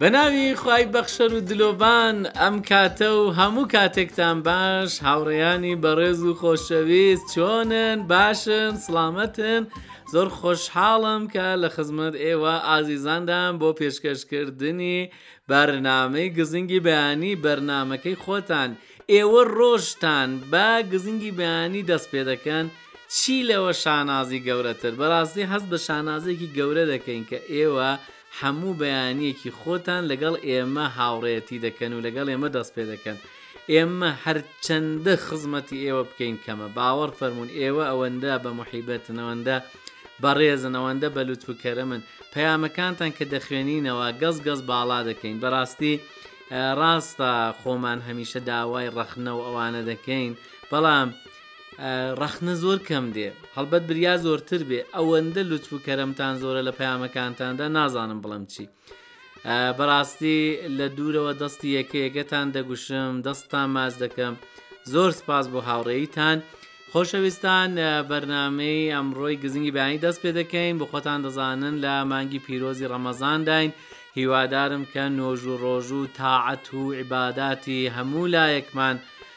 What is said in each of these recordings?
بەناوی خوای بەخشەر و دلۆڤان ئەم کاتە و هەموو کاتێکتان باش هاوڕێیانی بەڕێز و خۆشەویست چۆنن باشن سڵامەتن زۆر خۆشحاڵم کە لە خزمەت ئێوە ئازیزاندام بۆ پێشکەشکردنی بەرنامەی گزنگی بەیانی بەرنمەکەی خۆتان ئێوە ڕۆژتان بە گزنگی بەیانی دەست پێ دەکەن چی لەوە شانازی گەورەتر بەڕاستی هەست بە شانازێکی گەورە دەکەین کە ئێوە هەموو بەیانیەکی خۆتان لەگەڵ ئێمە هاوڕێتی دەکەن و لەگەڵ ئێمە دەست پێ دەکەن. ئێمە هەرچەندە خزمەتی ئێوە بکەین کەمە. باوەڕ فەرموون ئێوە ئەوەندە بە موحیبەتن، ئەوەندە بەڕێزن، ئەوەندە بە لوتف و کەرەمن. پەیامەکانتان کە دەخوێنینەوە گەز گەز باڵا دەکەین. بەڕاستی ڕاستە خۆمان هەمیشە داوای ڕەخنە و ئەوانە دەکەین، بەڵام ڕەخنە زۆر کەم دێ هەڵبەت بریا زۆرتر بێ ئەوەندە لوتف و کەرەمتان زۆرە لە پەیامەکانتاندا نازانم بڵم چی بەڕاستی لە دوورەوە دەستی یەکەیەکەتان دەگوشم دەستتان ماز دەکەم زۆر سپاس بۆ هاوڕێیتان خۆشەویستان بەرنمەی ئەمڕۆی گزنگی بەانی دەست پێ دەکەین بۆ خۆتان دەزانن لە مانگی پیرۆزی ڕەمەزانداین هیوادارم کە نۆژ و ڕۆژوو تاعەت و عیباداتی هەموو لایەکمان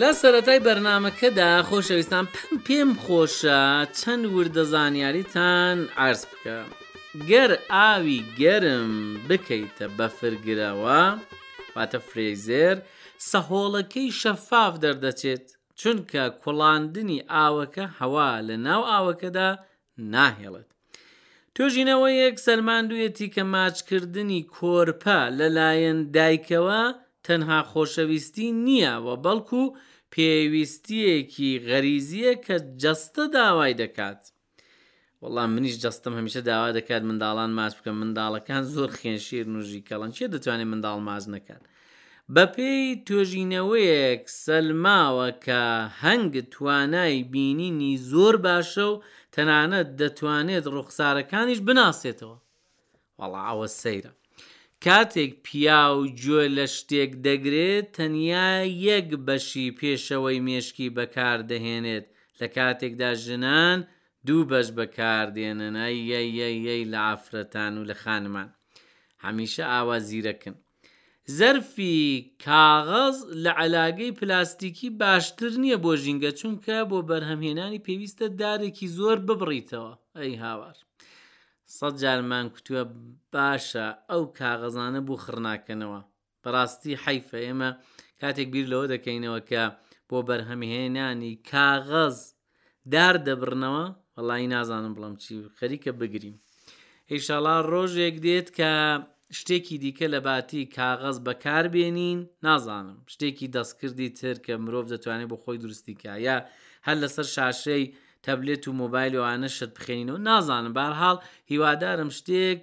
لە سەرەتای بەرنامەکەدا خۆشەویستان پم پێم خۆشە چەند وردە زانیاریتان عەرز بکەم گەر ئاوی گەرم بکەیتە بەفرگرەوە واتە فرێیزێر سەهۆڵەکەی شەفاف دەردەچێت چونکە کوڵاندنی ئاوەکە هەوا لە ناو ئاوەکەدا ناهێڵێت توێژینەوەیەک سەلماندویەتی کە ماچکردنی کۆرپە لەلایەن دایکەوە تەنها خۆشەویستی نییە و بەڵکو پێویستیەکی غەریزیە کە جەستە داوای دەکات وەڵام منیش جەستەم هەمیشە داوا دەکات منداڵان ماچ بکەم منداڵەکان زۆر خێنشیرن و ژیکەڵەن چێ دەتوانێت منداڵ ماچ نەکات بەپێی توێژینەوەیەک سەلماوە کە هەنگ توانای بینینی زۆر باشە و تەنانەت دەتوانێت ڕووخسارەکانیش بناسێتەوە وەڵا ئەوە سەیرە کاتێک پیاو گوێ لە شتێک دەگرێت تەنیا یەک بەشی پێشەوەی مێشکی بەکاردەهێنێت لە کاتێکدا ژنان دوو بەش بەکاردێنن ئەیەیەیەی لە ئافرەتان و لە خانمان هەمیشە ئاوا زیرەکن زەرفی کاغەز لە عەلاگەی پلاستیکی باشتر نیە بۆ ژینگە چونکە بۆ بەرهەم هێنانی پێویستە دارێکی زۆر ببڕیتەوە ئەی هاوار سەد جارمان کوتوە باشە ئەو کاغەزانە بۆ خڕناکەنەوە بەڕاستی حەیفە ئێمە کاتێک بیر لەوە دەکەینەوە کە بۆ بەرهەم هێنانی کاغەز دار دەبڕنەوە وەڵایی نازانم بڵێم چی خەریکە بگریم ئیشەڵا ڕۆژێک دێت کە شتێکی دیکە لە باتی کاغەز بەکار بێنین نازانم شتێکی دەستکردی تر کە مرۆڤ دەتوانێت بۆ خۆی دروستیکە یا هەر لەسەر شاشەی تەبلێت و مۆبایل وانە شت بخێنینەوە نازانم بارحاڵ هیوادارم شتێک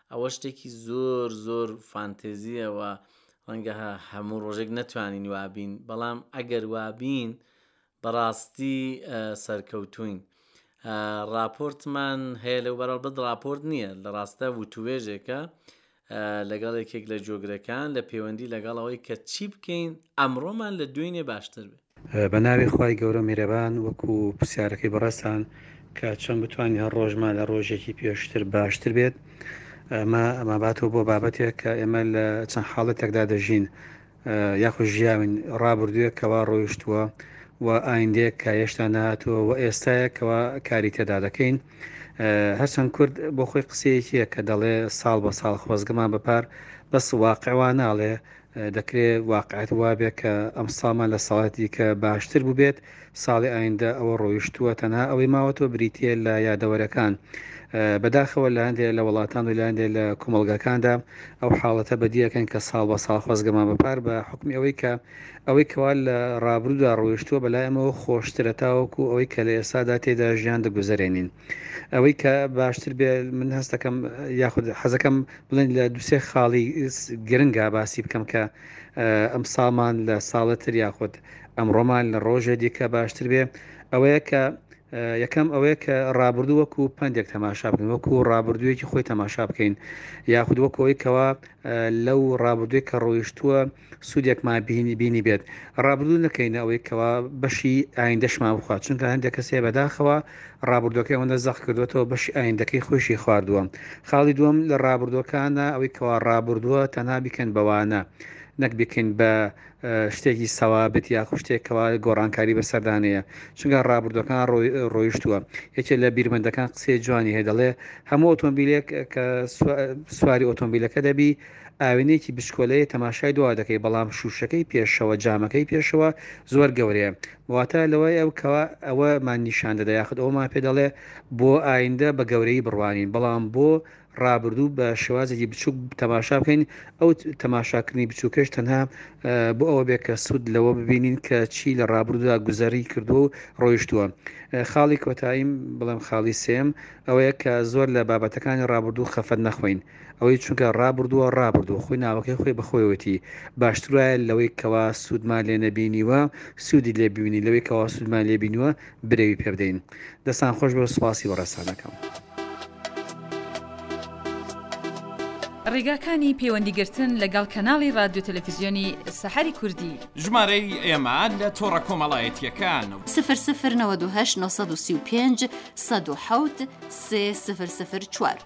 ئەوە شتێکی زۆر زۆر فانتزیە و ڕەنگە هەموو ڕۆژێک نەتوانین وابین بەڵام ئەگەر وابین بەڕاستی سەرکەوتوین ڕاپۆرتمان هەیە لەو بەرەڵ بەد ڕاپۆرت نییە لە ڕاستە وتوێژێکە لەگەڵ یەکێک لە جۆگرەکان لە پەیوەندی لەگەڵەوەی کە چی بکەین ئەمڕۆمان لە دوێنێ باشتر بێت بە ناوی خوای گەورە میرەبان وەکو پرسیارەکەی بەڕێزتان کە چۆن بتوانین هەر ڕۆژمان لە ڕۆژێکی پێشتر باشتر بێت ئەمە ئەماباتەوە بۆ بابەتێک کە ئێمە لە چەند حاڵەتێکدا دەژین یاخود ژیاوین ڕابردوویە کەوا ڕۆیشتووە و ئایندەیەک کە هێشتا نهاتووە و ئێستاە کەوا کاری تێدا دەکەین هەرچەند کورد بۆ خۆی قسەیەکیە کە دەڵێ ساڵ بە ساڵ خۆزگەمان بەپار بەس واقعوانناڵێ دەکرێ واقعیت وابێ کە ئەم ساڵمان لە ساڵی دیکە باشتر بووبێت ساڵی ئایندە ئەوە ڕۆیشتووە تەنها ئەوەی ماوەتەوە بریتە لە یادەوەرەکان بەداخەوە لە هەندێک لە وڵاتان و لاندێک لە کومەلگاکاندا ئەو حاڵەتە بەدیەکەن کە ساڵ بە ساڵ خۆزگەمان بەپار بە حکمی ئەوەی کە ئەوەی کەوا لە ڕابرودا ڕۆیشتووە بەلایەمەوە خۆشترە تاوەکو ئەوەی کە لە ئێستادا تێدا ژیان دەگوزارێنین ئەوەی کە باشتر بێ من هەستەکەم یاخود حەزەکەم بڵێن لە دوسێ خاڵی گرنگا باسی بکەم کە ئەم سامان لە ساڵە تر یاخود ئەمڕۆمان لە ڕۆژێ دیکە باشتر بێ ئەوەیە کە یەکەم ئەوەیە کە ڕابردوو وەکو پندێک تەماشا بکەین وەکو ڕابردوویەکی خۆی تەماشا بکەین یاخود وەکۆی کەەوە لەو ڕابردووی کە ڕۆیشتووە سودێکمان بینی بینی بێت ڕابردوو نەکەینە ئەوەی کەوا بەشی ئایندەشمان بخوات چونکە هەندێک کەسێ بەداخەوە ڕابردۆکەی ئەوەندە زەق کردوێتەوە بەشی ئایندەکەی خۆشی خواردووە خاڵی دووەم لە ڕابردۆکانە ئەوەی کەوا ڕابردووە تەنها بیکەن بەوانە نەک بکەین بە شتێکی سەوابت یا خوشتێکەوە گۆڕانکاری بەسەردانەیە چونگە ڕابردۆکان ڕۆیشتووە یەکێ لە بیرمەندەکان قسەی جوانی هەیە دەڵێ هەموو ئۆتۆمبیلێک کە سواری ئۆتۆمبیلەکە دەبی ئاوێنەیەکی بچکۆلەیە تەماشای دوا دەکەی بەڵام شوشەکەی پێشەوە جامەکەی پێشەوە زۆر گەورەیە واتا لەوەی ئەو کەوا ئەوە مان نیشان دەدا یاخود ئەوە ما پێ دەڵێ بۆ ئایندە بە گەورەی بڕوانین بەڵام بۆ ڕابردوو بە شێوازێکی بچووک تەماشا بکەین ئەو تەماشاکردنی بچووکەش تەنها بۆ ئەوە بێ کە سوود لەوە ببینین کە چی لە ڕابردودا گوزەری کردووە و ڕۆیشتووە خاڵی کۆتاییم بڵێم خاڵی سێم ئەوەیە کە زۆر لە بابەتەکانی ڕابردوو خەفەت نەخۆین ئەوەی چونکە ڕابردووە ڕابردووە خۆی ناوەکەی خۆی بەخۆیەتی باشتر وایە لەوەی کەوا سوودمان لێ نەبینیوە سوودی لێ ببینی لەوەی کەوا سوودمان لێ بینوە برەوی پێ بدەین دەستان خۆش بە سوپاسی بەڕێسانەکەم. ڕیگاکانی پەیوەندی گرتن لەگەڵ کەناڵی ڕادیو تەلەفیزیۆنی سەحەری کوردی. ژمارەی ئێمە لە تۆڕە کۆمەڵایەتییەکان. سفر سفر نەوەد و هەشت نۆ سەد و سی و پێنج سەد و حەوت سێ سفر سفر چوار.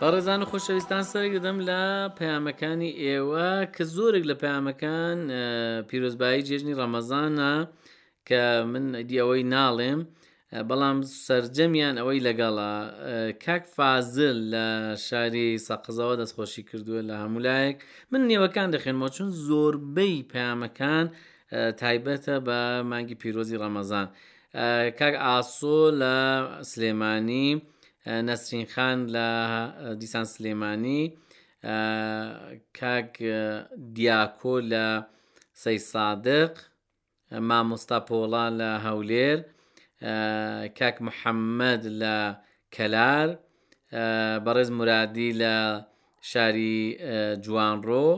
بەڕێزان و خۆشەویستان سەرێک دەدەم لە پەیامەکانی ئێوە کە زۆرێک لە پەیامەکان پیرۆزبایی جێژنی ڕەمەزانە کە من دیەوەی ناڵێم بەڵام سرجەمیان ئەوەی لەگەڵە کاک فازل لە شاری سەقزەوە دەستخۆشی کردووە لە هەمولایەک من نێوەکان دەخێنمەوە چون زۆربەی پەیامەکان تایبەتە بە مانگی پیرۆزی ڕەمەزان کاک ئاسۆ لە سلێمانی نەسرین خان لە دیسان سلێمانی کاک دیاکۆ لە سەی سادق مامۆستا پۆڵا لە هەولێر کاک محەممەد لە کەلار بەڕێز مرادی لە شاری جوانڕۆ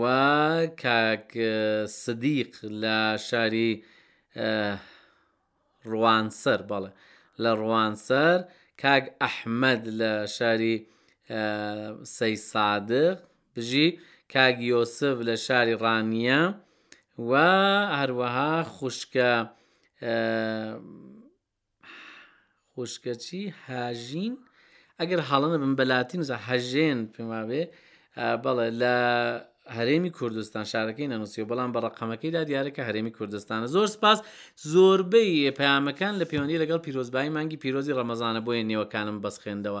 و کاک سدیق لە شاری ڕوانسەر بەڵێ لە ڕوانسەر کاک ئەحمەد لە شاری سەی سادق بژی کاک یۆسف لە شاری ڕانیە و هەروەها خوشکە خوشکە چی هاژین ئەگەر هەڵە نەبم بە لاتین زە هەژێن پێم وابێ بەڵێ لە هەرێمی کوردستان شارەکەی نەنووسیەوە بەڵام بە ڕقەمەکەیدا دیارەکە هەرێمی کوردستانە زۆر سپاس زۆربەی پامەکان لە پەیوەندی لەگەڵ پیرۆزبایی مانگی پیرۆزی ڕەمەزانە بۆیە نێوەکانم بەسخێندەوە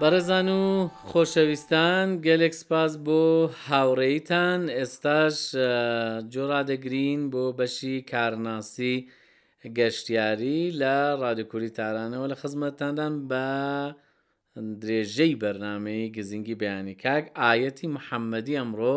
بەڕێزان و خۆشەویستان گەلێک سپاس بۆ هاوڕێیتان ئێستاش جۆ ڕادەگرین بۆ بەشی کارناسی گەشتیاری لە ڕادکوری تارانەوە لە خزمەتتاندان بە درێژەی بەرنمەی گزینگی بەیانی کاک ئاەتی محەممەدی ئەمڕۆ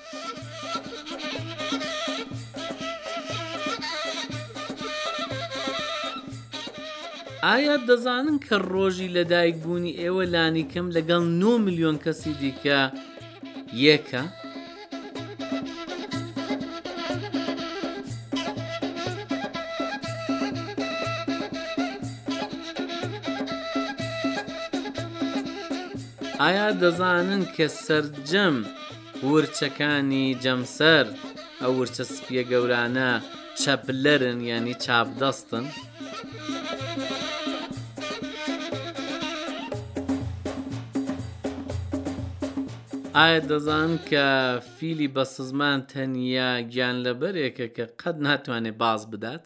ئایا دەزانن کە ڕۆژی لەدایک بوونی ئێوە لانیکەم لەگەڵ 9 ملیۆن کەسی دیکە یەکە؟ ئایا دەزانن کە سەرجەم ورچەکانی جەمسەر، ئەو ورچە سپییە گەورانە چەپلەرن یانی چاپدەستن. ئایا دەزان کە فیلی بەسزمان تەنیا گیانلەبەرێکە کە قەت ناتوانێت باز بدات؟